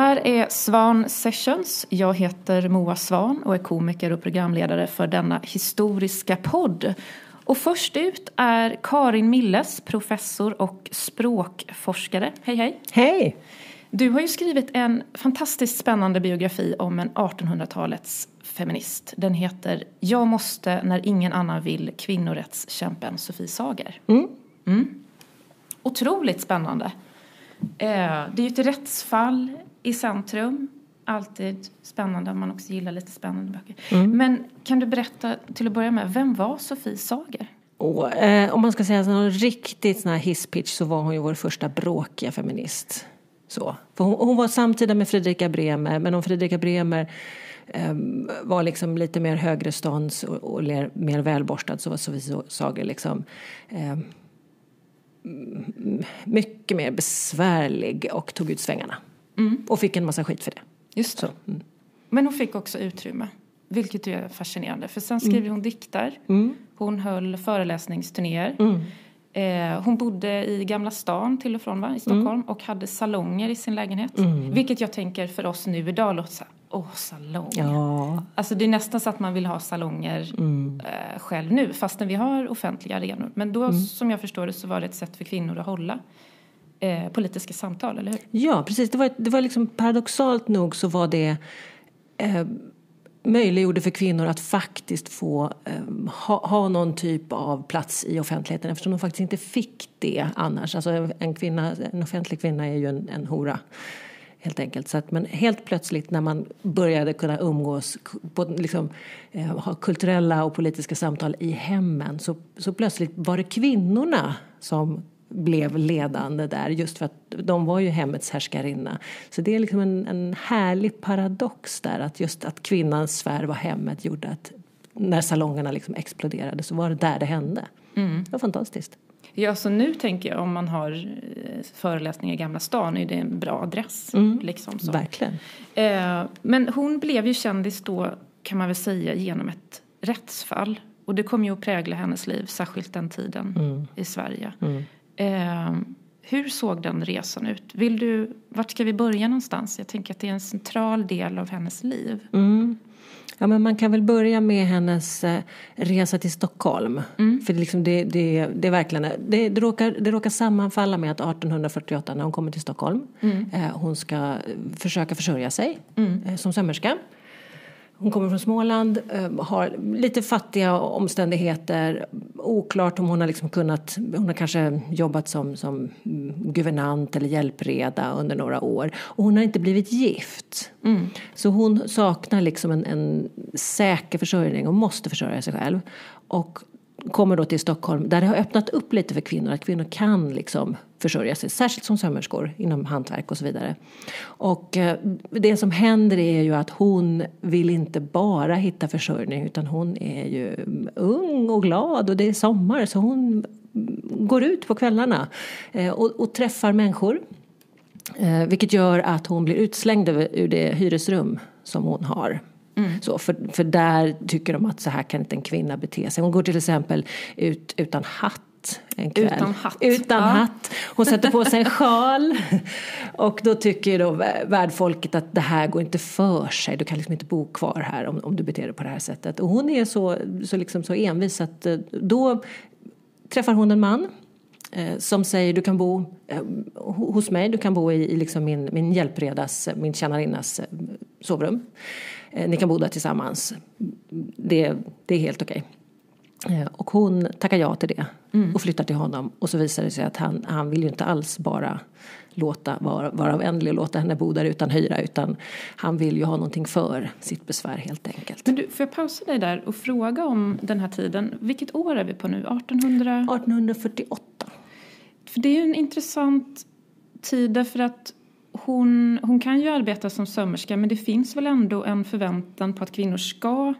här är Svan Sessions. Jag heter Moa Svan och är komiker och programledare för denna historiska podd. Och först ut är Karin Milles, professor och språkforskare. Hej hej! Hej! Du har ju skrivit en fantastiskt spännande biografi om en 1800-talets feminist. Den heter Jag måste när ingen annan vill, kvinnorättskämpen Sofie Sager. Mm. Mm. Otroligt spännande. Eh, det är ju ett rättsfall i centrum. Alltid spännande om man också gillar lite spännande böcker. Mm. Men kan du berätta till att börja med, vem var Sofie Sager? Och, eh, om man ska säga någon riktigt sån här hisspitch så var hon ju vår första bråkiga feminist. Så. För hon, hon var samtida med Fredrika Bremer, men om Fredrika Bremer eh, var liksom lite mer högrestånds och, och mer, mer välborstad så var Sofie Sager liksom eh, mycket mer besvärlig och tog ut svängarna. Mm. Och fick en massa skit för det. Just det. Mm. Men hon fick också utrymme, vilket är fascinerande. För sen skrev hon dikter, Mm. hon höll föreläsningsturnéer. Mm. Eh, hon bodde i Gamla stan till och från va, i Stockholm och hade salonger i sin lägenhet. Mm. Vilket jag tänker för oss nu idag låter så här, åh salong. Ja. Alltså det är nästan så att man vill ha salonger Mm. eh, själv nu fastän vi har offentliga arenor. Men då Mm. som jag förstår det så var det ett sätt för kvinnor att hålla eh, politiska samtal, eller hur? Ja, precis. Det var, det var liksom paradoxalt nog så var det eh, möjliggjorde för kvinnor att faktiskt få eh, ha, ha någon typ av plats i offentligheten eftersom de faktiskt inte fick det annars. Alltså en, kvinna, en offentlig kvinna är ju en, en hora. Helt enkelt. Så att, men helt plötsligt när man började kunna umgås, på, liksom, eh, ha kulturella och politiska samtal i hemmen så, så plötsligt var det kvinnorna som blev ledande där just för att de var ju hemmets härskarinna. Så det är liksom en, en härlig paradox där att just att kvinnans sfär var hemmet gjorde att när salongerna liksom exploderade så var det där det hände. Mm. Det var fantastiskt. Ja, så nu tänker jag om man har eh, föreläsningar i Gamla stan är det en bra adress. Mm. Liksom så. Verkligen. Eh, men hon blev ju kändis då kan man väl säga genom ett rättsfall. Och det kom ju att prägla hennes liv, särskilt den tiden Mm. i Sverige. Mm. Eh, hur såg den resan ut? Vill du, vart ska vi börja någonstans? Jag tänker att det är en central del av hennes liv. Mm. Ja, men man kan väl börja med hennes eh, resa till Stockholm. Mm. För det, liksom det, det, det, är verkligen, det, det, råkar, det råkar sammanfalla med att 1848 när hon kommer till Stockholm Mm. eh, hon ska försöka försörja sig Mm. eh, som sömmerska. Hon kommer från Småland, eh, har lite fattiga omständigheter. Oklart om hon har liksom kunnat, hon har kanske jobbat som, som guvernant eller hjälpreda under några år. Och hon har inte blivit gift. Mm. Så hon saknar liksom en, en säker försörjning och måste försörja sig själv. Och kommer då till Stockholm där det har öppnat upp lite för kvinnor, att kvinnor kan liksom försörja sig, särskilt som sömmerskor inom hantverk och så vidare. Och eh, det som händer är ju att hon vill inte bara hitta försörjning utan hon är ju mm, ung och glad och det är sommar så hon mm, går ut på kvällarna eh, och, och träffar människor. Eh, vilket gör att hon blir utslängd ur det hyresrum som hon har. Så, för, för där tycker de att så här kan inte en kvinna bete sig. Hon går till exempel ut utan hatt en kväll. Utan hatt. Utan Ja. hatt. Hon sätter på sig en sjal. Och då tycker då värdfolket att det här går inte för sig. Du kan liksom inte bo kvar här om, om du beter dig på det här sättet. Och hon är så, så, liksom så envis att eh, då träffar hon en man eh, som säger du kan bo eh, ho- hos mig, du kan bo i, i liksom min, min hjälpredas, min tjänarinnas sovrum. Eh, ni kan bo där tillsammans. Det, det är helt okej. Eh, Och hon tackar ja till det och flyttar till honom. Och så visar det sig att han, han vill ju inte alls bara låta vara, vara vänlig och låta henne bo där utan hyra utan han vill ju ha någonting för sitt besvär helt enkelt. Men du, får jag pausa dig där och fråga om den här tiden? Vilket år är vi på nu? 1800? 1848. För det är ju en intressant tid därför att hon, hon kan ju arbeta som sömmerska men det finns väl ändå en förväntan på att kvinnor ska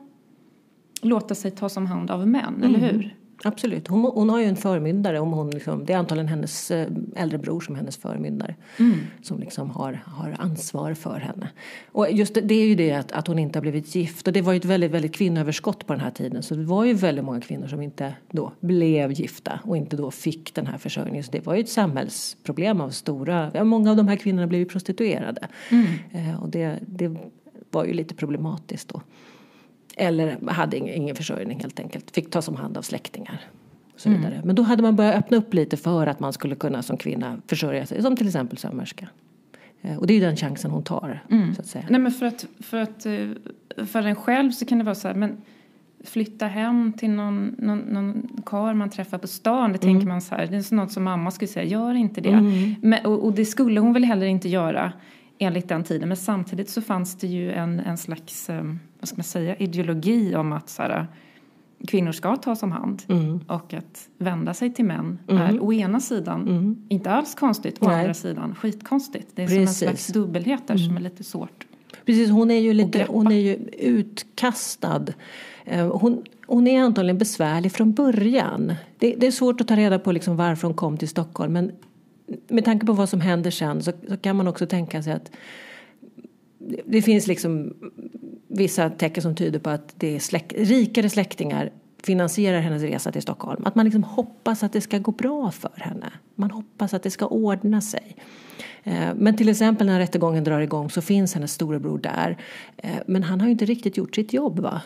låta sig tas om hand av män, eller hur? Absolut. Hon, hon, har ju en förmyndare. Om hon liksom, det är antagligen hennes eh, äldre bror som är hennes förmyndare. Mm. Som liksom har, har ansvar för henne. Och just det, det är ju det att, att hon inte har blivit gift. Och det var ju ett väldigt, väldigt kvinnoöverskott på den här tiden. Så det var ju väldigt många kvinnor som inte då blev gifta och inte då fick den här försörjningen. Så det var ju ett samhällsproblem av stora... Ja, många av de här kvinnorna blev ju prostituerade. Mm. Eh, och det, det var ju lite problematiskt då. Eller hade ingen, försörjning helt enkelt. Fick tas om hand av släktingar. Och så Mm. vidare. Men då hade man börjat öppna upp lite för att man skulle kunna som kvinna försörja sig. Som till exempel sömmerska. Eh, Och det är ju den chansen hon tar. Mm. Så att säga. Nej men för att, för att eh, för en själv så kan det vara så här, men flytta hem till någon, någon, någon karl man träffar på stan, det tänker man så här, det är något som mamma skulle säga, gör inte det. Men, och, och det skulle hon väl heller inte göra enligt den tiden, men samtidigt så fanns det ju en, en slags, eh, vad ska man säga, ideologi om att så här, kvinnor ska tas om hand Mm. och att vända sig till män är å ena sidan inte alls konstigt, å Nej. andra sidan skitkonstigt. Det är som en Precis. slags dubbelhet där som är lite svårt. Precis, hon är ju lite, hon är ju utkastad. Eh, Hon, hon är antagligen besvärlig från början. Det, det är svårt att ta reda på liksom varför hon kom till Stockholm men med tanke på vad som händer sen så, så kan man också tänka sig att det- finns liksom vissa tecken som tyder på att det är släk, rikare släktingar finansierar hennes resa till Stockholm. Att man liksom hoppas att det ska gå bra för henne. Man hoppas att det ska ordna sig. Eh, Men till exempel när rättegången drar igång så finns hennes storebror där. Eh, Men han har ju inte riktigt gjort sitt jobb va?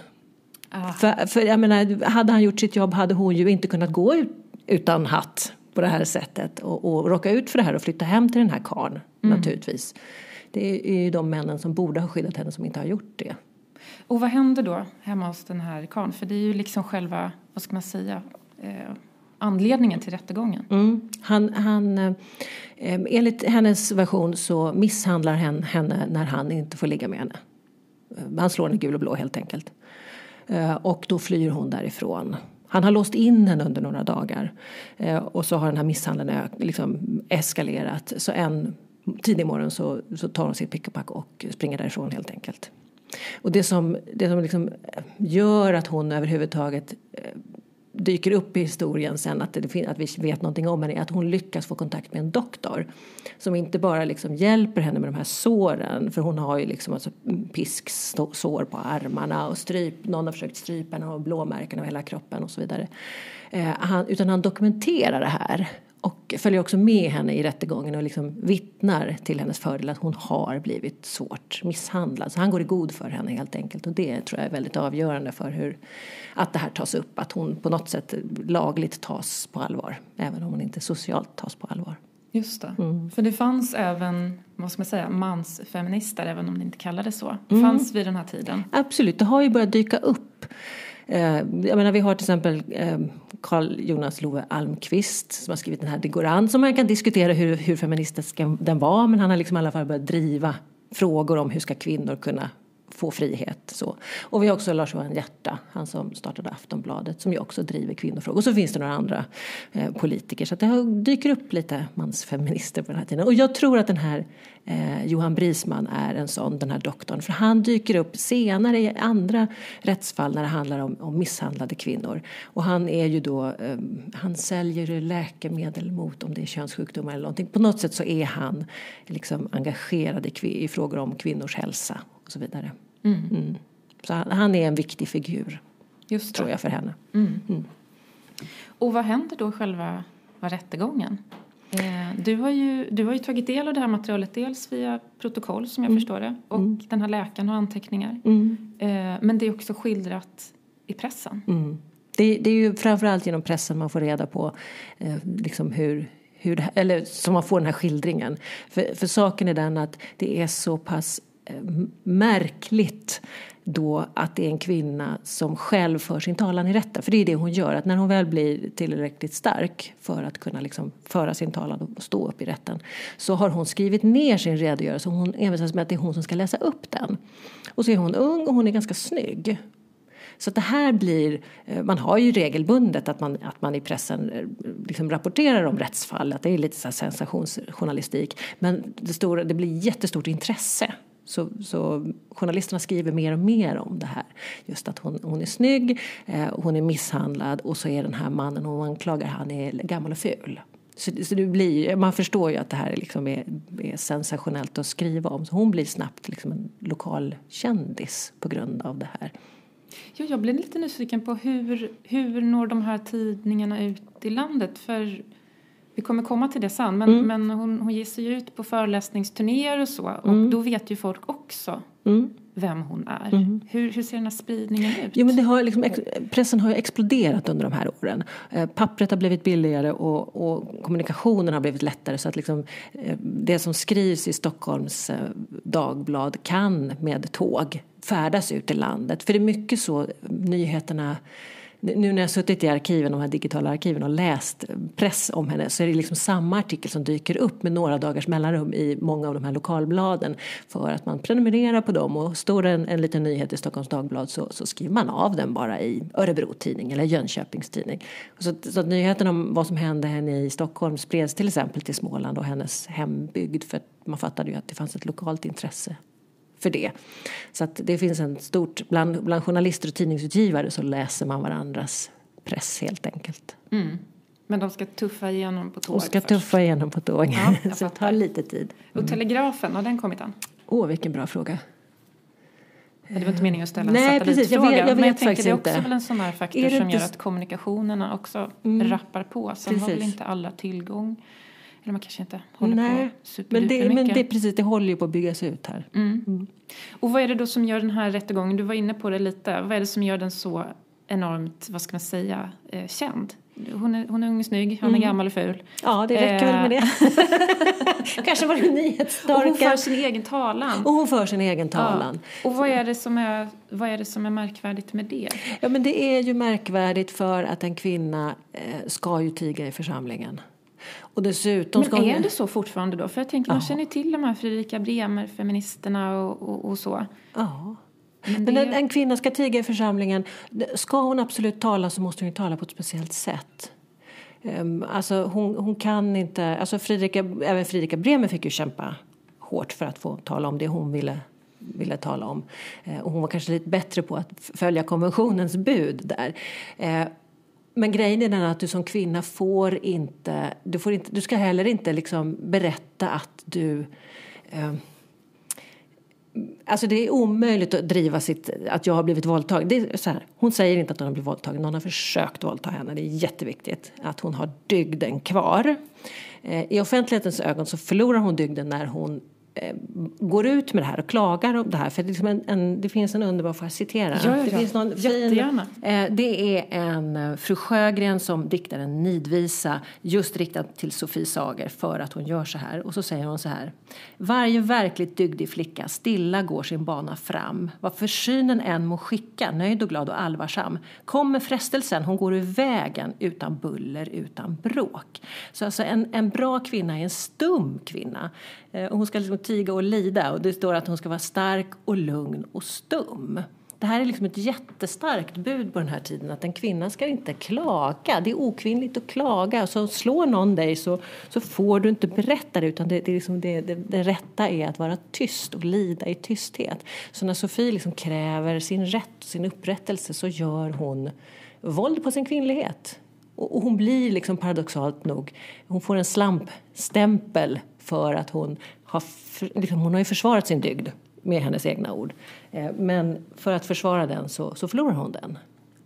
Ah. För, för jag menar, hade han gjort sitt jobb hade hon ju inte kunnat gå ut, utan hatt på det här sättet och, och råka ut för det här och flytta hem till den här karln naturligtvis. Det är ju de männen som borde ha skyddat henne som inte har gjort det. Och vad händer då hemma hos den här karln? För det är ju liksom själva, vad ska man säga, eh, anledningen till rättegången. Mm. Han, han, eh, enligt hennes version så misshandlar han henne när han inte får ligga med henne. Eh, Han slår henne gul och blå helt enkelt. Eh, Och då flyr hon därifrån. Han har låst in henne under några dagar. Eh, Och så har den här misshandeln eh, liksom eskalerat. Så en tidig morgon så, så tar hon sitt pick och pack och springer därifrån helt enkelt. Och det som, det som liksom eh, gör att hon överhuvudtaget eh, dyker upp i historien sen att, det, att vi vet någonting om henne är att hon lyckas få kontakt med en doktor som inte bara liksom hjälper henne med de här såren för hon har ju liksom alltså pisksår på armarna och stryp, någon har försökt strypa henne och blåmärken av hela kroppen och så vidare. Eh, han, utan han dokumenterar det här och följer också med henne i rättegången och liksom vittnar till hennes fördel att hon har blivit svårt misshandlad. Så han går i god för henne helt enkelt och det tror jag är väldigt avgörande för hur att det här tas upp, att hon på något sätt lagligt tas på allvar även om hon inte socialt tas på allvar. Just det. För det fanns även, vad ska man säga, mansfeminister, även om det inte kallades så. Det Mm. fanns vid den här tiden. Absolut, det har ju börjat dyka upp. Eh, jag menar, vi har till exempel eh, Carl Jonas Love Almqvist som har skrivit den här Det går an som man kan diskutera hur, hur feministisk den var men han har liksom i alla fall börjat driva frågor om hur ska kvinnor kunna få frihet. Så. Och vi har också Lars-Johan Hierta, han som startade Aftonbladet som ju också driver kvinnofrågor. Och så finns det några andra eh, politiker så att det har, dyker upp lite mansfeminister på den här tiden. Och jag tror att den här eh, Johan Brisman är en sån, den här doktorn. För han dyker upp senare i andra rättsfall när det handlar om, om misshandlade kvinnor. Och han är ju då, eh, han säljer läkemedel mot om det är könssjukdomar eller någonting. På något sätt så är han liksom engagerad i, i frågor om kvinnors hälsa så vidare. Mm. Så han, han är en viktig figur, Just tror jag, för henne. Och vad händer då själva rättegången? Eh, du, har ju, du har ju tagit del av det här materialet dels via protokoll som jag Mm. förstår det och den här läkaren har anteckningar. Eh, men det är också skildrat i pressen. Mm. Det, det är ju framförallt genom pressen man får reda på eh, liksom hur, hur det, eller som man får den här skildringen. För, för saken är den att det är så pass märkligt då att det är en kvinna som själv för sin talan i rätten. För det är det hon gör, att när hon väl blir tillräckligt stark för att kunna liksom föra sin talan och stå upp i rätten så har hon skrivit ner sin redogörelse och hon envisas med att det är hon som ska läsa upp den. Och så är hon ung och hon är ganska snygg. Så det här blir, eh, man har ju regelbundet att man, att man i pressen eh, liksom rapporterar om rättsfall, att det är lite så här sensationsjournalistik. Men det, stora, det blir jättestort intresse så, så journalisterna skriver mer och mer om det här. Just att hon, hon är snygg, eh, hon är misshandlad och så är den här mannen hon anklagar han är gammal och ful. Så, så det blir, man förstår ju att det här liksom är, är sensationellt att skriva om. Så hon blir snabbt liksom en lokal kändis på grund av det här. Ja, jag blev lite nyfiken på hur, hur når de här tidningarna ut i landet? För vi kommer komma till det sen, men, mm. men hon, hon ger sig ut på föreläsningsturnéer och så och mm. då vet ju folk också mm. vem hon är. Mm. Hur, hur ser den här spridningen ut? Jo, men det har liksom, pressen har ju exploderat under de här åren. Eh, pappret har blivit billigare och, och kommunikationen har blivit lättare så att liksom, eh, det som skrivs i Stockholms eh, Dagblad kan med tåg färdas ut i landet. För det är mycket så nyheterna nu när jag suttit i arkiven, de här digitala arkiven och läst press om henne så är det liksom samma artikel som dyker upp med några dagars mellanrum i många av de här lokalbladen för att man prenumererar på dem och står det en, en liten nyhet i Stockholms Dagblad så, så skriver man av den bara i Örebro Tidning eller Jönköpings Tidning. Så, så att nyheten om vad som hände henne i Stockholm spreds till exempel till Småland och hennes hembygd för att man fattade ju att det fanns ett lokalt intresse för det. Så att det finns en stort, bland, bland journalister och tidningsutgivare så läser man varandras press helt enkelt. Mm. Men de ska tuffa igenom på tåg De ska först. tuffa igenom på tåg. Ja, så det tar lite tid. Mm. Och Telegrafen, har den kommit än? Åh, oh, vilken bra fråga. Det var inte meningen att ställa en Nej, precis. Jag vet, jag vet men jag tänker det är också inte. väl en sån här faktor som gör att kommunikationerna också mm. rappar på. Sen precis. har väl inte alla tillgång eller man kanske inte håller Nej, på men det, men det, precis, det håller ju på att byggas ut här. Mm. Mm. Och vad är det då som gör den här rättegången, du var inne på det lite, vad är det som gör den så enormt, vad ska man säga, eh, känd? Hon är, hon är ung och snygg, han är mm. gammal och ful. Ja, det räcker eh. väl med det. Kanske var det nyhetstorka. Och hon för sin egen talan. Och hon för sin egen talan. Ja. Och vad är, det som är, vad är det som är märkvärdigt med det? Ja, men det är ju märkvärdigt för att en kvinna eh, ska ju tiga i församlingen. Och dessutom Men är hon... det så fortfarande då? För jag tänker, man känner till de här Fredrika Bremer, feministerna och, och, och så. Ja. Men, det... Men en, en, kvinna ska tiga i församlingen. Ska hon absolut tala så måste hon tala på ett speciellt sätt. Um, alltså hon, hon kan inte, alltså Fredrika, även Fredrika Bremer fick ju kämpa hårt för att få tala om det hon ville ville tala om. Eh, och hon var kanske lite bättre på att följa konventionens bud där. Men grejen är den att du som kvinna får inte, du, får inte, du ska heller inte liksom berätta att du eh, Alltså det är omöjligt att driva sitt, att jag har blivit våldtagen. Det är så här, hon säger inte att hon har blivit våldtagen, någon har försökt våldta henne. Det är jätteviktigt att hon har dygden kvar. Eh, I offentlighetens ögon så förlorar hon dygden när hon går ut med det här och klagar om det här. För det, liksom en, en, det finns en underbar, får jag citera? Ja, ja, det finns någon Jättegärna. Fin, eh, det är en eh, fru Sjögren som diktar en nidvisa just riktad till Sofie Sager för att hon gör så här. Och så säger hon så här. Varje verkligt dygdig flicka stilla går sin bana fram. Vad för synen än må skicka, nöjd och glad och allvarsam. Kommer frestelsen, hon går ur vägen utan buller, utan bråk. Så alltså en, en bra kvinna är en stum kvinna. Eh, och hon ska liksom tiga och lida och det står att hon ska vara stark och lugn och stum. Det här är liksom ett jättestarkt bud på den här tiden att en kvinna ska inte klaga. Det är okvinnligt att klaga. Så slår någon dig så, så får du inte berätta det utan det, det, är liksom det, det, det rätta är att vara tyst och lida i tysthet. Så när Sofie liksom kräver sin rätt och sin upprättelse så gör hon våld på sin kvinnlighet. Och, och hon blir liksom paradoxalt nog, hon får en slampstämpel för att hon har, liksom, hon har ju försvarat sin dygd med hennes egna ord. Eh, men för att försvara den så, så förlorar hon den.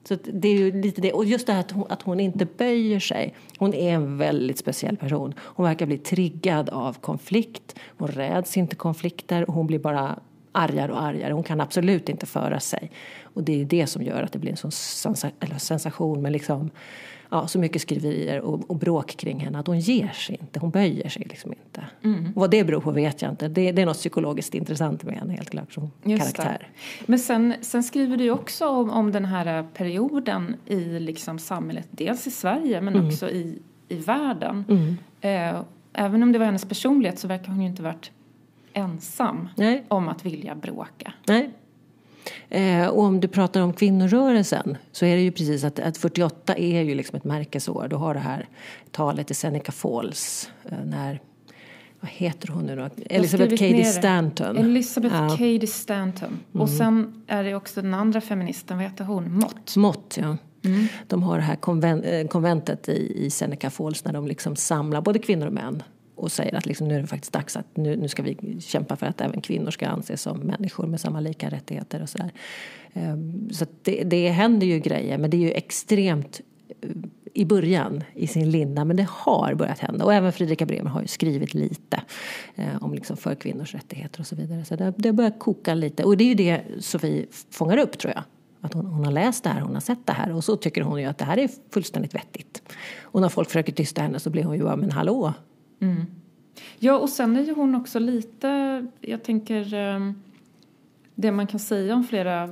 Så det är ju lite det. Och just det här att hon, att hon inte böjer sig. Hon är en väldigt speciell person. Hon verkar bli triggad av konflikt. Hon räds inte konflikter och hon blir bara argare och argare. Hon kan absolut inte föra sig. Och det är det som gör att det blir en sån sensation Men liksom ja, så mycket skriverier och, och bråk kring henne att hon ger sig inte, hon böjer sig liksom inte. Mm. Vad det beror på vet jag inte. Det, det är något psykologiskt intressant med henne helt klart som Just karaktär. Det. Men sen, sen skriver du också om, om den här perioden i liksom samhället, dels i Sverige men mm. också i, i världen. Mm. Eh, även om det var hennes personlighet så verkar hon ju inte varit ensam Nej. om att vilja bråka. Nej. Eh, och om du pratar om kvinnorörelsen så är det ju precis att, att 48 är ju liksom ett märkesår. Du har det här talet i Seneca Falls eh, när vad heter hon nu då? Elisabeth Cady Stanton. Elisabeth ja. Cady Stanton. Mm. Och sen är det också den andra feministen, vad heter hon? Mott. Mott, ja. Mm. De har det här eh, konventet i, i Seneca Falls när de liksom samlar både kvinnor och män och säger att liksom, nu är det faktiskt dags att nu, nu ska vi kämpa för att även kvinnor ska anses som människor med samma lika rättigheter och sådär. Ehm, så det, det händer ju grejer men det är ju extremt eh, i början i sin linda men det har börjat hända. Och även Fredrika Bremer har ju skrivit lite eh, om liksom för kvinnors rättigheter och så vidare. Så det, det börjar koka lite. Och det är ju det Sofie fångar upp tror jag. Att hon, hon, har läst det här, hon har sett det här. Och så tycker hon ju att det här är fullständigt vettigt. Och när folk försöker tysta henne så blir hon ju bara, men hallå, Mm. Ja, och sen är ju hon också lite, jag tänker, ehm, det man kan säga om flera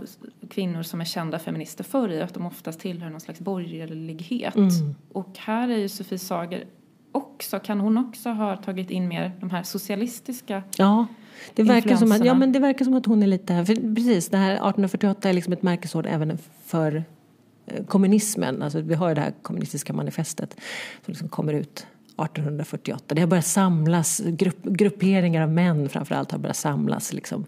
kvinnor som är kända feminister förr är att de oftast tillhör någon slags borgerlighet. Mm. Och här är ju Sofie Sager också, kan hon också ha tagit in mer de här socialistiska Ja, det verkar, som att, ja men det verkar som att hon är lite, för precis det här 1848 är liksom ett märkesord även för eh, kommunismen. Alltså vi har ju det här kommunistiska manifestet som liksom kommer ut 1848. Det har börjat samlas, grupp, grupperingar av män framförallt har börjat samlas liksom,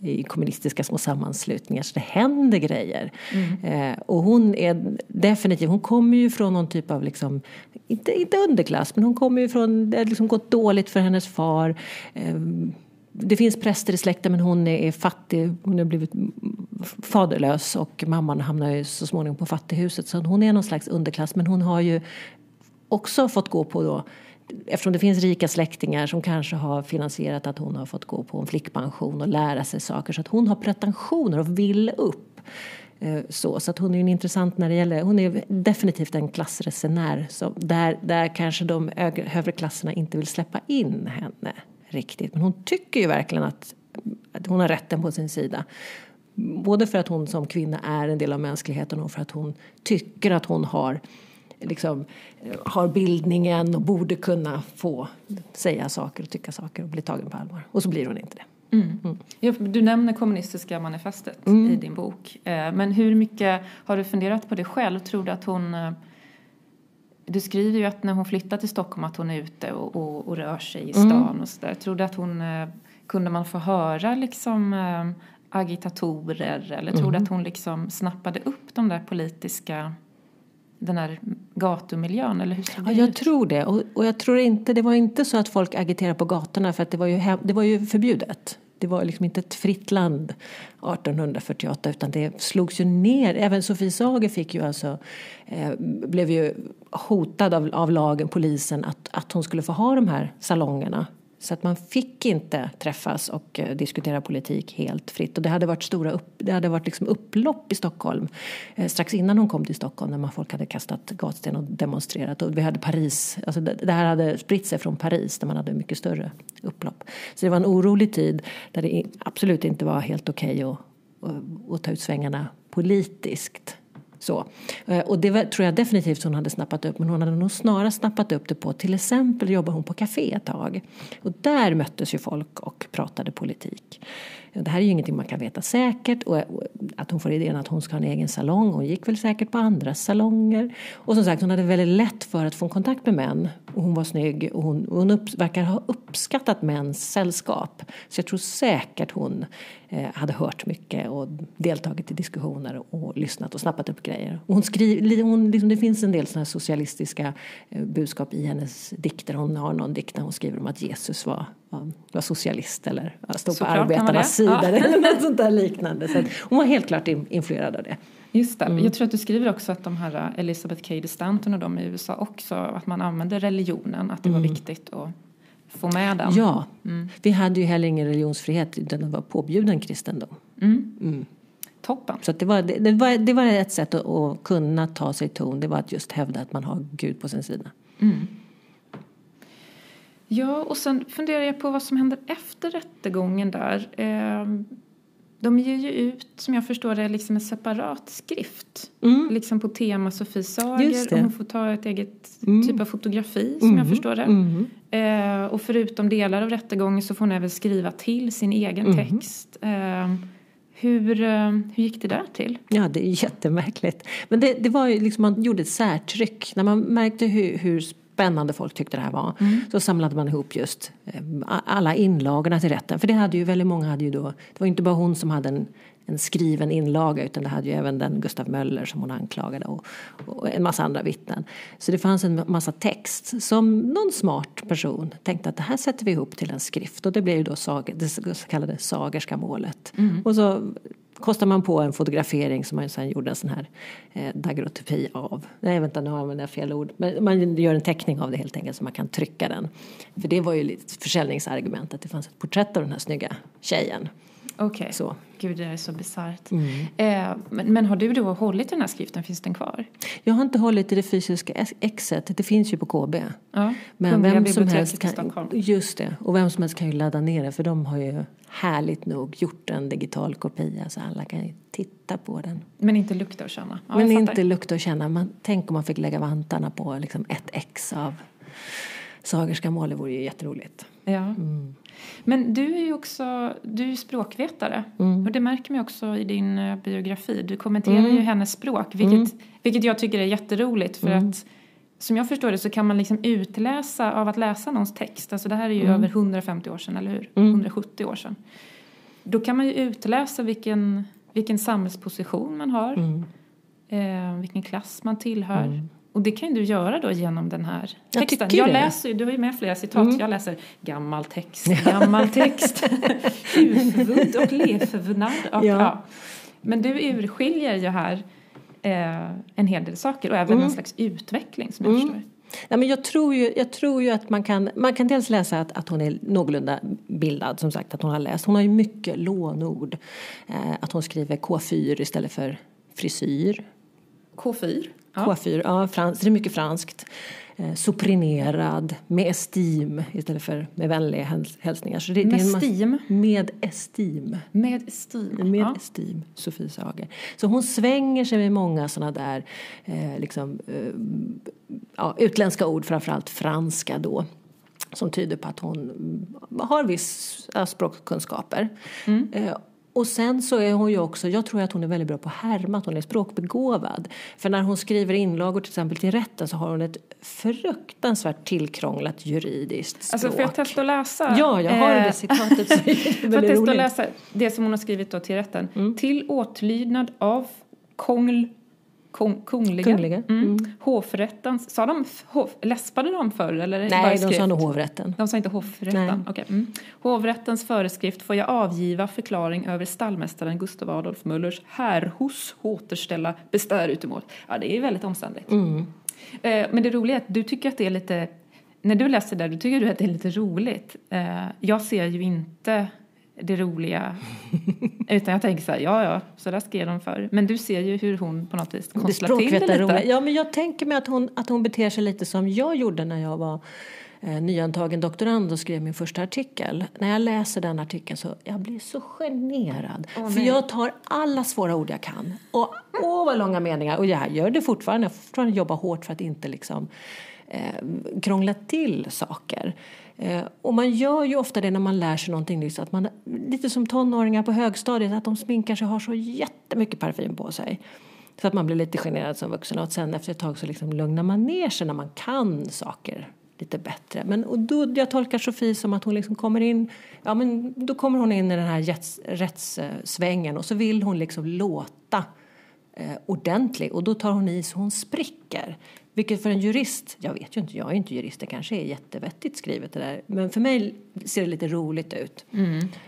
i kommunistiska små sammanslutningar. Så det händer grejer. Mm. Eh, och hon är definitivt, hon kommer ju från någon typ av, liksom, inte, inte underklass, men hon kommer ju från, det har liksom gått dåligt för hennes far. Eh, det finns präster i släkten men hon är fattig, hon har blivit faderlös och mamman hamnar ju så småningom på fattighuset. Så hon är någon slags underklass men hon har ju också fått gå på då Eftersom det finns rika släktingar som kanske har finansierat att hon har fått gå på en flickpension och lära sig saker så att hon har pretensioner och vill upp. Eh, så, så att hon är en intressant när det gäller, hon är definitivt en klassresenär så där, där kanske de högre klasserna inte vill släppa in henne riktigt. Men hon tycker ju verkligen att, att hon har rätten på sin sida. Både för att hon som kvinna är en del av mänskligheten och för att hon tycker att hon har liksom, eh, har bildningen och borde kunna få säga saker och tycka saker och bli tagen på allvar. Och så blir hon inte det. Mm. Mm. Du nämner kommunistiska manifestet mm. i din bok. Eh, men hur mycket har du funderat på det själv? Tror du att hon... Eh, du skriver ju att när hon flyttar till Stockholm att hon är ute och, och, och rör sig i stan mm. och sådär. Tror du att hon... Kunde man få höra liksom agitatorer eller tror du mm. att hon liksom snappade upp de där politiska den här gatumiljön? Eller hur det ja, jag ut? tror det. Och, och, jag tror inte, det var inte så att folk agerade på gatorna för att det var ju, det var ju förbjudet. Det var liksom inte ett fritt land 1848 utan det slogs ju ner. Även Sofie Sager fick ju alltså, eh, blev ju hotad av, av lagen, polisen, att, att hon skulle få ha de här salongerna så att man fick inte träffas och eh, diskutera politik helt fritt. Och det hade varit, stora upp, det hade varit liksom upplopp i Stockholm eh, strax innan hon kom till Stockholm när man folk hade kastat gatsten och demonstrerat. Och vi hade Paris, alltså det, här hade spritt sig från Paris där man hade mycket större upplopp. Så det var en orolig tid där det absolut inte var helt okej okay att, att ta ut svängarna politiskt. Så. Eh, och det tror jag definitivt hon hade snappat upp men hon hade nog snarare snappat upp det på till exempel jobbade hon på café ett tag. Och där möttes ju folk och pratade politik. Det här är ju ingenting man kan veta säkert och att hon får idén att hon ska ha en egen salong. Hon gick väl säkert på andra salonger. Och som sagt, hon hade väldigt lätt för att få kontakt med män. Och hon var snygg och hon, hon upp, verkar ha uppskattat mäns sällskap. Så jag tror säkert hon eh, hade hört mycket och deltagit i diskussioner och lyssnat och snappat upp grejer. Och hon skriver, hon, liksom, det finns en del såna socialistiska eh, budskap i hennes dikter. Hon har någon dikt där hon skriver om att Jesus var var socialist eller stod på arbetarnas sida ja. eller något sånt där liknande. Så hon var helt klart influerad av det. Just det. Mm. Jag tror att du skriver också att de här uh, Elizabeth Cady Stanton och de i USA också, att man använde religionen, att det mm. var viktigt att få med den. Ja, mm. vi hade ju heller ingen religionsfrihet utan det var påbjuden kristendom. Mm. Mm. Toppen. Så det, var, det, var, det var ett sätt att, att kunna ta sig ton, det var att just hävda att man har Gud på sin sida. Mm. Ja, och sen funderar jag på vad som händer efter rättegången där. Ehm, de ger ju ut, som jag förstår det, liksom en separat skrift. Mm. Liksom på tema Sofie Sager. Och hon får ta ett eget mm. typ av fotografi, som mm. jag förstår det. Mm. Eh, och förutom delar av rättegången så får hon även skriva till sin egen mm. text. Eh, hur, hur gick det där till? Ja, det är jättemärkligt. Men det, det var ju liksom, man gjorde ett särtryck. När man märkte hur, hur spännande folk tyckte det här var. Så samlade man ihop just eh, alla inlagorna till rätten. För det hade ju väldigt många hade ju då, det var inte bara hon som hade en, en skriven inlaga utan det hade ju även den Gustav Möller som hon anklagade och, och en massa andra vittnen. Så det fanns en massa text som någon smart person tänkte att det här sätter vi ihop till en skrift och det blev ju då sag, det så kallade Sagerska målet. Och så kostar man på en fotografering som man sen gjorde en sån här eh, dagrotopi av. Nej vänta nu använder jag fel ord. Men man gör en teckning av det helt enkelt så man kan trycka den. För det var ju lite försäljningsargument att det fanns ett porträtt av den här snygga tjejen. Okej. Så. Gud, det är så bisarrt. Eh, men, men har du då hållit den här skriften? Finns den kvar? Jag har inte hållit i det fysiska ex- exet, det finns ju på KB. Ja, Men vem som helst kan, just det, och vem som helst kan ju ladda ner det för de har ju härligt nog gjort en digital kopia så alla kan ju titta på den. Men inte lukta och känna? Ja, Men inte lukta och känna. Man, tänk om man fick lägga vantarna på liksom ett ex av Sagerska mål, det vore ju jätteroligt. Ja. Mm. Men du är ju också du är språkvetare. Mm. Och det märker man också i din eh, biografi. Du kommenterar ju hennes språk. Vilket, Mm. vilket jag tycker är jätteroligt. För att som jag förstår det så kan man liksom utläsa av att läsa någons text. Alltså det här är Mm. ju över 150 år sedan, eller hur? 170 år sedan. Då kan man ju utläsa vilken, vilken samhällsposition man har. Mm. Eh, vilken klass man tillhör. Och det kan ju du göra då genom den här Jag texten. Jag det. läser du har ju med flera citat. Jag läser gammal text, gammal text. Huvud och. Och, Ja. ja. Men du urskiljer ju här eh, en hel del saker och även en slags utveckling som jag förstår. Nej, men jag, tror ju, jag tror ju att man kan, man kan dels läsa att, att hon är någorlunda bildad, som sagt att hon har läst. Hon har ju mycket lånord. Eh, att hon skriver K4 istället för frisyr. K4. Ja. K4, ja, frans, det är mycket franskt. Eh, soprinerad, med estim istället för med vänliga häls- hälsningar. Så det, det Med är en massa- stim. Med estim. Med stim. Med Ja. estim, Sofie Sager. Så hon svänger sig med många sådana där eh, liksom, eh, ja, utländska ord, framförallt franska då. Som tyder på att hon mm, har vissa språkkunskaper. Eh, och sen så är hon ju också, jag tror att hon är väldigt bra på att härma, att hon är språkbegåvad. För när hon skriver inlagor till exempel till rätten så har hon ett fruktansvärt tillkrånglat juridiskt språk. Alltså får jag testa att läsa? Ja, jag har Eh, det citatet så det är Får jag testa att läsa det som hon har skrivit då till rätten? Till åtlydnad av kongl, kong, kungliga, Kungliga, Mm. hovrättens, sa de, hov, läspade de förr eller? Nej, de sa nog hovrätten. De sa inte hovrätten? Okej. Mm. Hovrättens föreskrift får jag avgiva förklaring över stallmästaren Gustav Adolf Möllers här hos återställa bestär utemåt. Ja, det är väldigt omständigt. Mm. Eh, men det roliga är att du tycker att det är lite, när du läser det där, då tycker du att det är lite roligt. Eh, jag ser ju inte det roliga, utan jag tänker så här, ja ja, så där skrev de förr. Men du ser ju hur hon på något vis konstlar till det lite. Ja, men jag tänker mig att hon, att hon beter sig lite som jag gjorde när jag var eh, nyantagen doktorand och skrev min första artikel. När jag läser den artikeln så jag blir så generad. För jag tar alla svåra ord jag kan. Och åh vad långa meningar. Och jag gör det fortfarande. Jag fortfarande jobbar hårt för att inte liksom eh, krångla till saker. Eh, och man gör ju ofta det när man lär sig någonting nyss. Att man, lite som tonåringar på högstadiet, att de sminkar sig och har så jättemycket parfym på sig. Så att man blir lite generad som vuxen och sen efter ett tag så liksom lugnar man ner sig när man kan saker lite bättre. Men och då, jag tolkar Sofie som att hon liksom kommer in, ja men då kommer hon in i den här rätts, rättssvängen och så vill hon liksom låta eh, ordentlig och då tar hon i så hon spricker. Vilket för en jurist, jag vet ju inte, jag är inte jurist, det kanske är jättevettigt skrivet det där. Men för mig ser det lite roligt ut.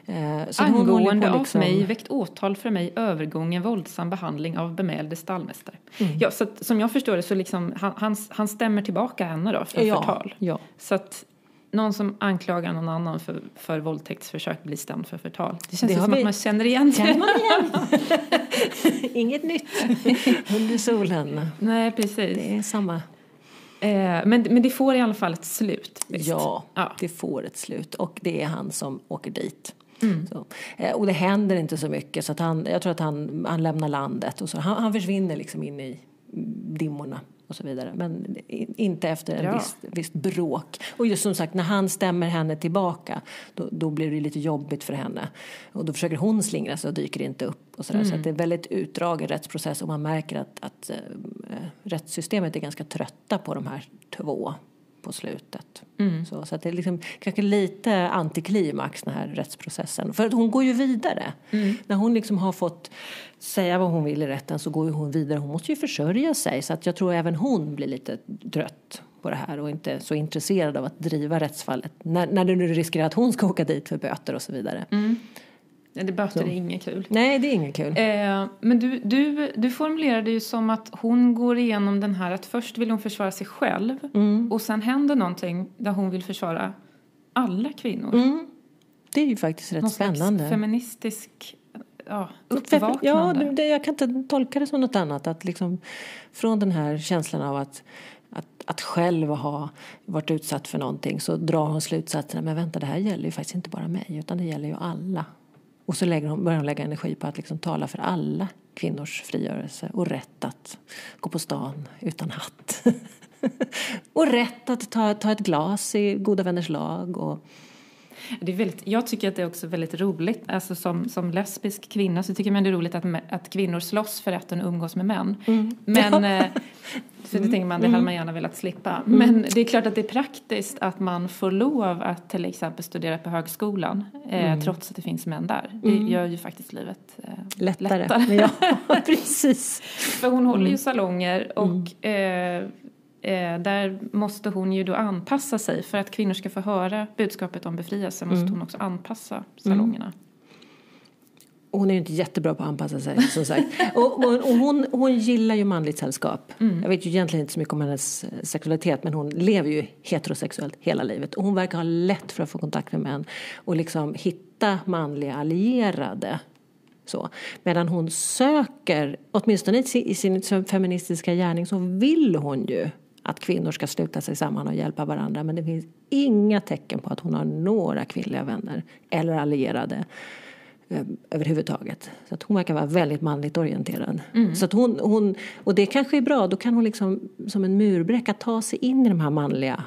Eh, så Angående av liksom- mig väckt åtal för mig övergången våldsam behandling av bemälde stallmästare. Mm. Ja, så att, som jag förstår det så liksom, han, han, han stämmer tillbaka henne då för Ja, förtal. ja. Så att någon som anklagar någon annan för, för våldtäktsförsök blir stämd för förtal. Det känns Det som vi- att man känner igen det. Inget nytt under solen. Nej, precis. Det är samma. Eh, men, men det får i alla fall ett slut. Ja, Ja. det får ett slut och det är han som åker dit. Så. Eh, Och det händer inte så mycket så att han, jag tror att han, han lämnar landet och så. Han, han försvinner liksom in i dimmorna och så vidare. Men inte efter en Bra. viss, visst bråk. Och just som sagt, när han stämmer henne tillbaka då, då blir det lite jobbigt för henne. Och då försöker hon slingra sig och dyker inte upp. Och så där. så det är väldigt utdragen rättsprocess och man märker att, att eh, rättssystemet är ganska trötta på de här två på slutet. Mm. Så, så att det är liksom, kanske lite antiklimax den här rättsprocessen. För att hon går ju vidare. Mm. När hon liksom har fått säga vad hon vill i rätten så går ju hon vidare. Hon måste ju försörja sig så att jag tror även hon blir lite trött på det här och inte så intresserad av att driva rättsfallet. När, när det nu riskerar att hon ska åka dit för böter och så vidare. Mm. Det böter är inget kul. Nej, det är inget kul. Eh, men du, du, du formulerade ju som att hon går igenom den här att först vill hon försvara sig själv mm. och sen händer någonting där hon vill försvara alla kvinnor. Mm. Det är ju faktiskt rätt Någon spännande. Slags feministisk ja, uppvaknande. Ja, det, jag kan inte tolka det som något annat. Att liksom, från den här känslan av att att, att själv ha varit utsatt för någonting så drar hon slutsatsen men vänta det här gäller ju faktiskt inte bara mig utan det gäller ju alla. Och så lägger hon, börjar hon lägga energi på att liksom tala för alla kvinnors frigörelse och rätt att gå på stan utan hatt. och rätt att ta, ta ett glas i goda vänners lag. Och, det är väldigt, jag tycker att det är också väldigt roligt, alltså som, som lesbisk kvinna så tycker man det är roligt att, att kvinnor slåss för rätten att umgås med män. Mm. Men, ja. Så det tänker man, det hade mm. man gärna velat slippa. Mm. Men det är klart att det är praktiskt att man får lov att till exempel studera på högskolan eh, mm. trots att det finns män där. Det mm. gör ju faktiskt livet eh, lättare. lättare. Ja, precis. för hon håller ju salonger och eh, eh, där måste hon ju då anpassa sig. För att kvinnor ska få höra budskapet om befrielse måste mm. hon också anpassa salongerna. Mm. Hon är ju inte jättebra på att anpassa sig som sagt. och, och, och hon, hon gillar ju manligt sällskap. Mm. Jag vet ju egentligen inte så mycket om hennes eh, sexualitet men hon lever ju heterosexuellt hela livet. Och hon verkar ha lätt för att få kontakt med män och liksom hitta manliga allierade. Så. Medan hon söker, åtminstone i sin feministiska gärning så vill hon ju att kvinnor ska sluta sig samman och hjälpa varandra men det finns inga tecken på att hon har några kvinnliga vänner eller allierade överhuvudtaget. Så att hon verkar vara väldigt manligt orienterad. Mm. Så att hon, hon, och det kanske är bra, då kan hon liksom som en murbräcka ta sig in i de här manliga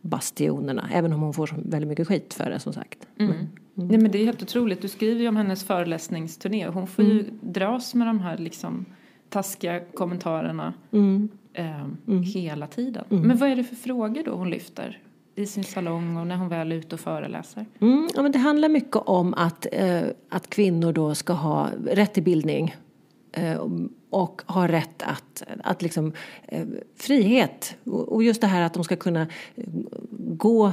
bastionerna även om hon får väldigt mycket skit för det som sagt. Mm. Mm. Nej, men det är helt otroligt, du skriver ju om hennes föreläsningsturné hon får ju mm. dras med de här liksom taskiga kommentarerna. Mm eh, hela tiden. Men vad är det för frågor då hon lyfter? I sin salong och när hon väl är ute och föreläser? Mm, ja, men det handlar mycket om att, eh, att kvinnor då ska ha rätt till bildning eh, och ha rätt att, att liksom, eh, frihet och just det här att de ska kunna eh, gå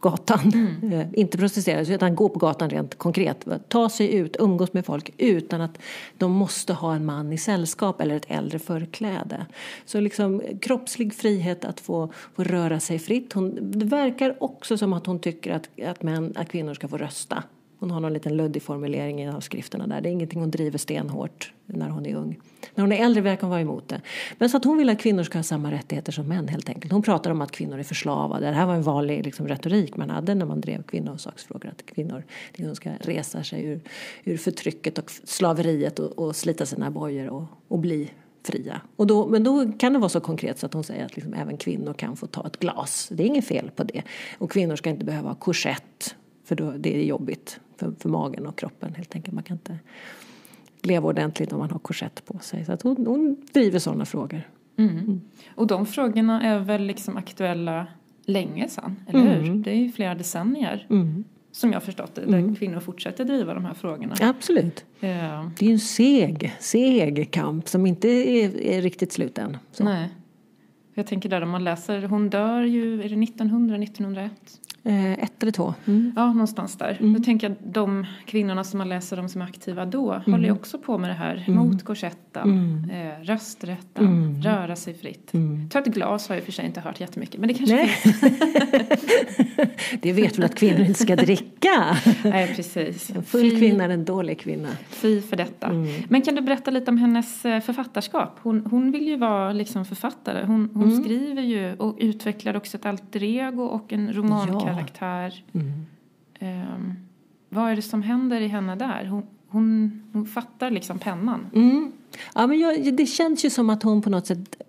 gatan. Mm. Eh, inte protestera, utan gå på gatan rent konkret. Ta sig ut, umgås med folk utan att de måste ha en man i sällskap eller ett äldre förkläde. Så liksom kroppslig frihet att få, få röra sig fritt. Hon, det verkar också som att hon tycker att, att, män, att kvinnor ska få rösta. Hon har någon liten luddig formulering i en av skrifterna där. Det är ingenting hon driver stenhårt när hon är ung. När hon är äldre verkar hon vara emot det. Men så att hon vill att kvinnor ska ha samma rättigheter som män helt enkelt. Hon pratar om att kvinnor är förslavade. Det här var en vanlig liksom, retorik man hade när man drev kvinnosaksfrågor. Att kvinnor liksom ska resa sig ur, ur förtrycket och slaveriet och, och slita sina bojor och, och bli fria. Och då, men då kan det vara så konkret så att hon säger att liksom även kvinnor kan få ta ett glas. Det är inget fel på det. Och kvinnor ska inte behöva ha korsett för då, det är jobbigt för, för magen och kroppen helt enkelt. Man kan inte leva ordentligt om man har korsett på sig. Så att hon, hon driver sådana frågor. Mm. Mm. Och de frågorna är väl liksom aktuella länge sedan, eller hur? Mm. Det är ju flera decennier. Mm. Som jag förstått det, där mm. kvinnor fortsätter driva de här frågorna. Absolut. Ja. Det är ju en seg, seg kamp som inte är, är riktigt slut än. Så. Nej. Jag tänker där om man läser, hon dör ju, är det 1900, 1901? Eh, ett eller två. Mm. Ja, någonstans där. Mm. Då tänker jag de kvinnorna som man läser om som är aktiva då mm. håller ju också på med det här mm. mot korsetten, mm. eh, rösträtten, mm. röra sig fritt. Mm. Ett glas har jag i och för sig inte hört jättemycket men det kanske Nej. det vet väl att kvinnor inte ska dricka? Nej, precis. En full kvinna är en dålig kvinna. Fy för detta. Mm. Men kan du berätta lite om hennes eh, författarskap? Hon, hon vill ju vara liksom författare. Hon, hon skriver ju och utvecklar också ett alter ego och en romankaraktär. Ja. Mm. Um, vad är det som händer i henne där? Hon, hon, hon fattar liksom pennan. Mm. Ja, men jag, det känns ju som att hon på något sätt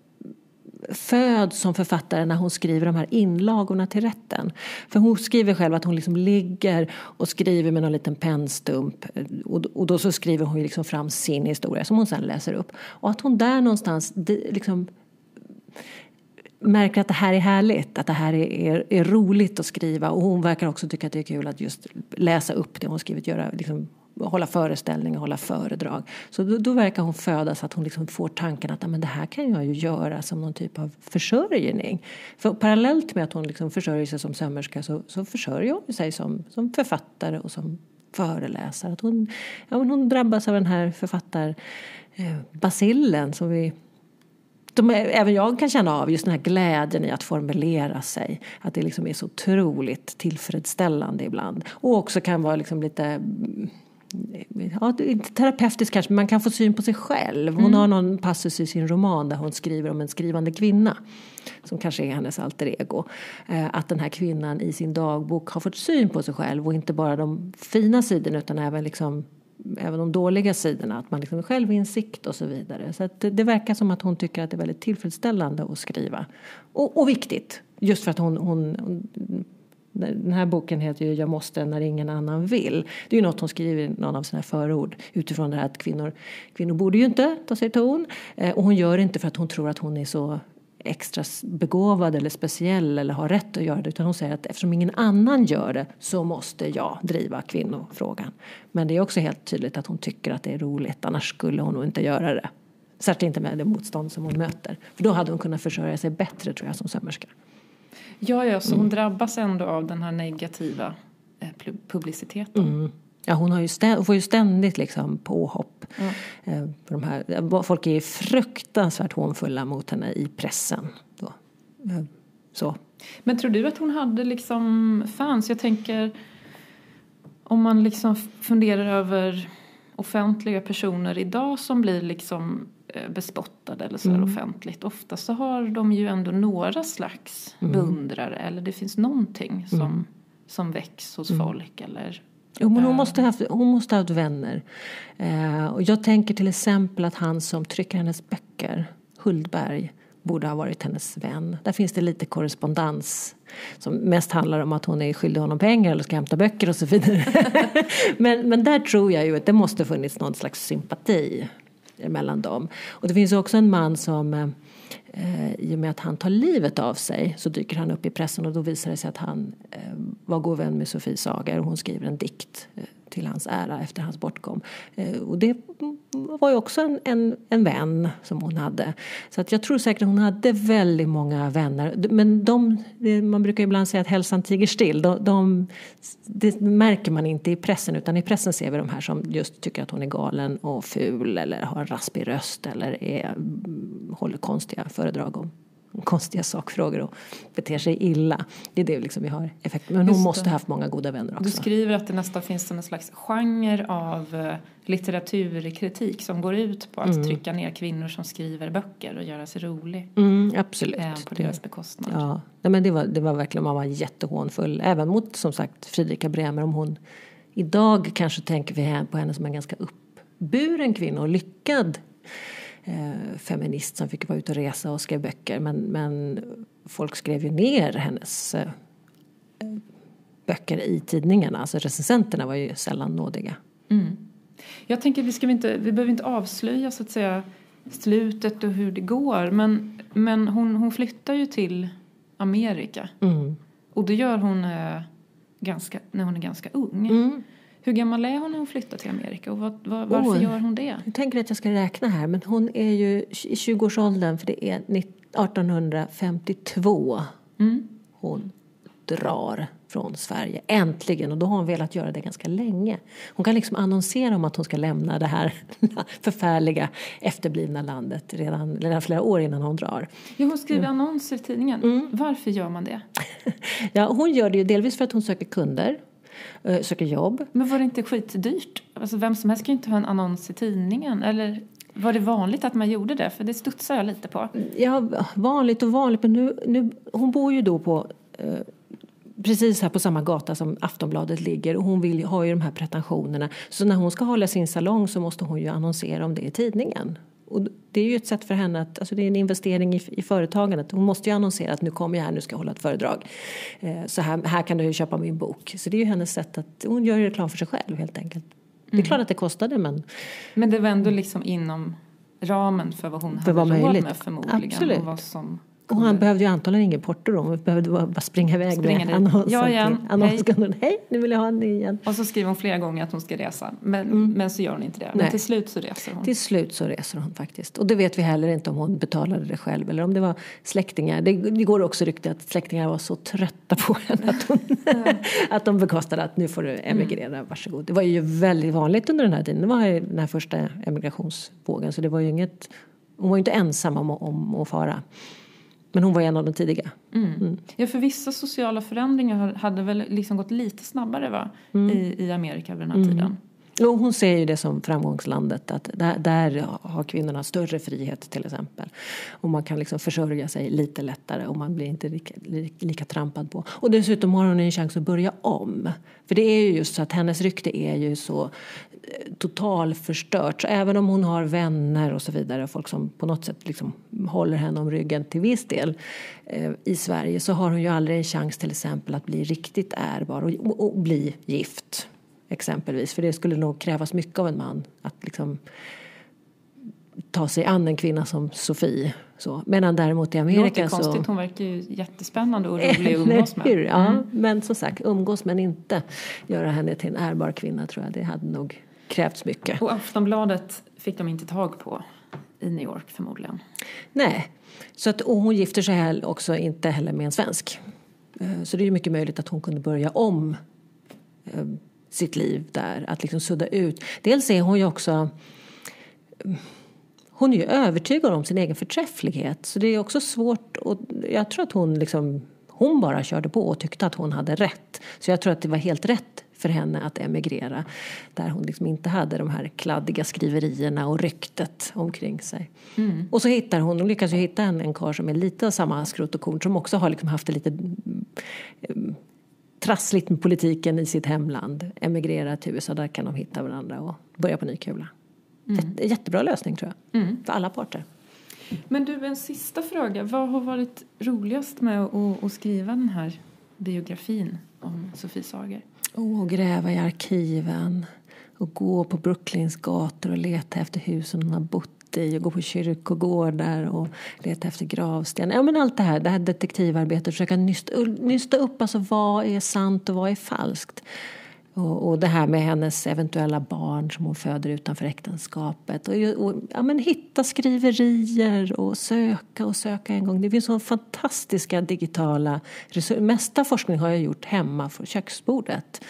föds som författare när hon skriver de här inlagorna till rätten. För hon skriver själv att hon liksom ligger och skriver med någon liten pennstump och, och då så skriver hon liksom fram sin historia som hon sen läser upp. Och att hon där någonstans liksom märker att det här är härligt, att det här är, är, är, roligt att skriva och hon verkar också tycka att det är kul att just läsa upp det hon skrivit, göra, liksom, hålla föreställningar, hålla föredrag. Så då, då verkar hon födas att hon liksom får tanken att men det här kan jag ju göra som någon typ av försörjning. För parallellt med att hon liksom försörjer sig som sömmerska så, så försörjer hon sig som, som författare och som föreläsare. Att hon, ja, hon drabbas av den här författarbasillen eh, som vi de, även jag kan känna av just den här glädjen i att formulera sig. Att det liksom är så otroligt tillfredsställande ibland. Och också kan vara liksom lite ja, inte terapeutiskt kanske, men man kan få syn på sig själv. Hon mm. har någon passus i sin roman där hon skriver om en skrivande kvinna som kanske är hennes alter ego. Eh, att den här kvinnan i sin dagbok har fått syn på sig själv och inte bara de fina sidorna utan även liksom även de dåliga sidorna, att man liksom är självinsikt och så vidare. Så det, det, verkar som att hon tycker att det är väldigt tillfredsställande att skriva. Och, och viktigt, just för att hon, hon, hon den här boken heter ju Jag måste när ingen annan vill. Det är ju något hon skriver i någon av sina förord utifrån det här att kvinnor, kvinnor borde ju inte ta sig ton. Eh, och hon gör det inte för att hon tror att hon är så extra begåvad eller speciell eller har rätt att göra det utan hon säger att eftersom ingen annan gör det så måste jag driva kvinnofrågan. Men det är också helt tydligt att hon tycker att det är roligt annars skulle hon nog inte göra det. Särskilt inte med det motstånd som hon möter. För då hade hon kunnat försörja sig bättre tror jag som sömmerska. Ja, ja, så hon mm. drabbas ändå av den här negativa eh, publiciteten. Mm. Ja, hon, har ju ständ, får ju ständigt liksom påhopp. Mm. På de här, folk är fruktansvärt hånfulla mot henne i pressen. Då. Eh, så. Men tror du att hon hade liksom fans? Jag tänker om man liksom funderar över offentliga personer idag som blir liksom Eh, bespottade eller så mm. offentligt. Ofta så har de ju ändå några slags mm. beundrare eller det finns någonting som, mm. som väcks hos mm. folk eller Jo, men hon måste ha haft, hon måste ha haft vänner. Eh, och jag tänker till exempel att han som trycker hennes böcker, Huldberg, borde ha varit hennes vän. Där finns det lite korrespondens som mest handlar om att hon är skyldig honom pengar eller ska hämta böcker och så vidare. men, men där tror jag ju att det måste funnits någon slags sympati mellan dem. Och det finns också en man som eh, i och med att han tar livet av sig så dyker han upp i pressen och då visar det sig att han eh, var god vän med Sofie Sager och hon skriver en dikt eh, till hans ära efter hans bortgång. Eh, och det var ju också en, en, en, vän som hon hade. Så att jag tror säkert hon hade väldigt många vänner. Men de, eh, man brukar ibland säga att hälsan tiger still. De, de, det märker man inte i pressen utan i pressen ser vi de här som just tycker att hon är galen och ful eller har en raspig röst eller är, mm, håller konstiga föredrag om konstiga sakfrågor och beter sig illa. Det är det liksom vi har effekt. Men hon måste ha haft många goda vänner också. Du skriver att det nästan finns en slags genre av eh, litteraturkritik som går ut på att mm. trycka ner kvinnor som skriver böcker och göra sig rolig. Mm, absolut. Eh, på deras bekostnad. Ja, Nej, men det, var, det var verkligen, man var jättehånfull. Även mot som sagt Fridrika Bremer om hon idag kanske tänker vi på henne som en ganska uppburen kvinna och lyckad feminist som fick vara ute och resa och skrev böcker. Men, men folk skrev ju ner hennes eh, böcker i tidningarna. Alltså recensenterna var ju sällan nådiga. Mm. Jag tänker vi, ska vi, inte, vi behöver inte avslöja så att säga slutet och hur det går. Men, men hon, hon flyttar ju till Amerika. Mm. Och det gör hon eh, ganska, när hon är ganska ung. Mm. Hur gammal är hon när hon flyttar till Amerika och vad, var, varför oh, gör hon det? Jag tänker att jag ska räkna här men hon är ju i 20-årsåldern för det är 1852 mm. hon drar från Sverige. Äntligen! Och då har hon velat göra det ganska länge. Hon kan liksom annonsera om att hon ska lämna det här förfärliga efterblivna landet redan, redan flera år innan hon drar. Ja, hon skriver mm. annonser i tidningen. Mm. Varför gör man det? ja, hon gör det ju delvis för att hon söker kunder. Eh, söker jobb. Men var det inte skitdyrt? Alltså vem som helst kan ju inte ha en annons i tidningen. Eller var det vanligt att man gjorde det? För det studsar jag lite på. Ja, vanligt och vanligt. Men nu, nu, hon bor ju då på eh, precis här på samma gata som Aftonbladet ligger och hon vill, har ju de här pretensionerna. Så när hon ska hålla sin salong så måste hon ju annonsera om det i tidningen. Och det är ju ett sätt för henne att, alltså det är en investering i, i företagandet. Hon måste ju annonsera att nu kommer jag här, nu ska jag hålla ett föredrag. Eh, så här, här kan du köpa min bok. Så det är ju hennes sätt att, hon gör reklam för sig själv helt enkelt. Det är mm. klart att det kostade men... Men det var ändå liksom inom ramen för vad hon för hade råd med förmodligen. Absolut. Och vad som Och han behövde ju antagligen ingen porto då, han behövde bara springa iväg Springa med annonsen Ja, igen. annonskunden. Hej. nu vill jag ha en ny igen. Och så skriver hon flera gånger att hon ska resa. Men, men så gör hon inte det. Men Mm. Nej. till slut så reser hon. Till slut så reser hon faktiskt. Och det vet vi heller inte om hon betalade det själv eller om det var släktingar. Det, det går också rykte att släktingar var så trötta på henne att, hon, att de bekostade att nu får du emigrera, varsågod. Det var ju väldigt vanligt under den här tiden. Det var den här första emigrationsvågen så det var ju inget, hon var ju inte ensam om, om att fara. Men hon var en av de tidiga. Mm. Ja, för vissa sociala förändringar hade väl liksom gått lite snabbare va? Mm. I, i Amerika vid den här tiden. Och hon ser ju det som framgångslandet, att där, där har kvinnorna större frihet till exempel. Och man kan liksom försörja sig lite lättare och man blir inte lika, li- lika trampad på. Och dessutom har hon en chans att börja om. För det är ju just så att hennes rykte är ju så totalförstört. Så även om hon har vänner och så vidare, folk som på något sätt liksom håller henne om ryggen till viss del eh, i Sverige så har hon ju aldrig en chans till exempel att bli riktigt ärbar och, och, och bli gift exempelvis. För det skulle nog krävas mycket av en man att liksom ta sig an en kvinna som Sofie. Så. Medan däremot i Det Amerika låter så... konstigt. Hon verkar ju jättespännande och rolig att umgås med. Ja, Mm. men som sagt, umgås men inte göra henne till en ärbar kvinna tror jag. Det hade nog krävts mycket. Och Aftonbladet fick de inte tag på i New York förmodligen. Nej, så att, och hon gifter sig här också inte heller med en svensk. Eh, Så det är mycket möjligt att hon kunde börja om eh, sitt liv där, att liksom sudda ut. Dels är hon ju också hon är ju övertygad om sin egen förträfflighet så det är också svårt och jag tror att hon liksom hon bara körde på och tyckte att hon hade rätt. Så jag tror att det var helt rätt för henne att emigrera där hon liksom inte hade de här kladdiga skriverierna och ryktet omkring sig. Och så hittar hon, hon lyckas ju hitta en, en karl som är lite av samma skrot och korn som också har liksom haft det lite mm, trassligt med politiken i sitt hemland. Emigrera till USA, där kan de hitta varandra och börja på ny kula. Jätte, jättebra lösning tror jag, för alla parter. Men du, en sista fråga. Vad har varit roligast med att, att skriva den här biografin om Sofie Sager? Och gräva i arkiven. Och gå på Brooklyns gator och leta efter husen hon har bott i. Och gå på kyrkogårdar och leta efter gravstenar. Ja men allt det här, det här detektivarbetet, försöka nysta, nysta upp. Alltså vad är sant och vad är falskt. Och, och det här med hennes eventuella barn som hon föder utanför äktenskapet. Och, och ja, men hitta skriverier och söka och söka en gång. Det finns så fantastiska digitala resurser. Mesta forskning har jag gjort hemma från köksbordet.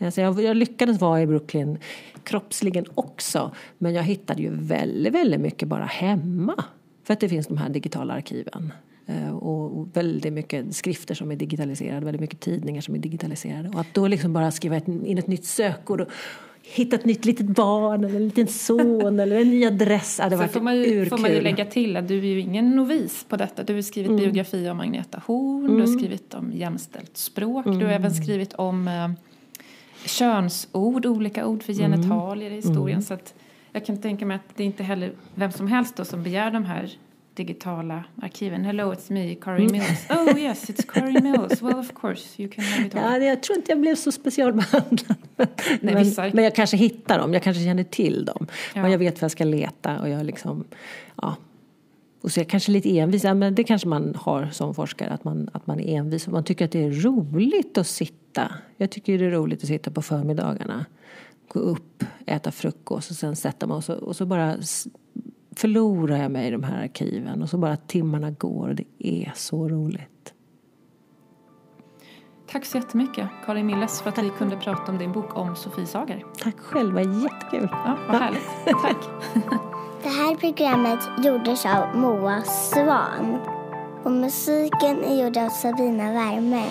Alltså jag, jag lyckades vara i Brooklyn kroppsligen också. Men jag hittade ju väldigt, väldigt mycket bara hemma. För att det finns de här digitala arkiven. Eh, Och väldigt mycket skrifter som är digitaliserade, väldigt mycket tidningar som är digitaliserade. Och att då liksom bara skriva ett, in ett nytt sökord och hitta ett nytt litet barn eller en liten son eller en ny adress. Ja, det var får man, ju, får man ju lägga till att du är ju ingen novis på detta. Du har skrivit biografi om Agneta Horn, du har skrivit om jämställt språk, du har även skrivit om eh, könsord, olika ord för genitalier i historien. Så att jag kan tänka mig att det är inte heller vem som helst då som begär de här digitala arkiven. Hello, it's me, Corey Mills. Oh yes, it's Corey Mills. Well, of course, you can have it all. Ja, jag tror inte jag blev så specialbehandlad. Men, vissa- men jag kanske hittar dem, jag kanske känner till dem. Ja. Och jag vet var jag ska leta och jag liksom, ja. Och så är jag kanske lite envis, ja, men det kanske man har som forskare, att man, att man är envis och man tycker att det är roligt att sitta. Jag tycker det är roligt att sitta på förmiddagarna, gå upp, äta frukost och sen sätta mig och så, och så bara förlorar jag mig i de här arkiven och så bara timmarna går och det är så roligt. Tack så jättemycket, Karin Milles, för att vi kunde prata om din bok om Sofie Sager. Tack själva, jättekul! Ja, vad härligt. Tack. Det här programmet gjordes av Moa Svan. Och musiken är gjord av Sabina Värme.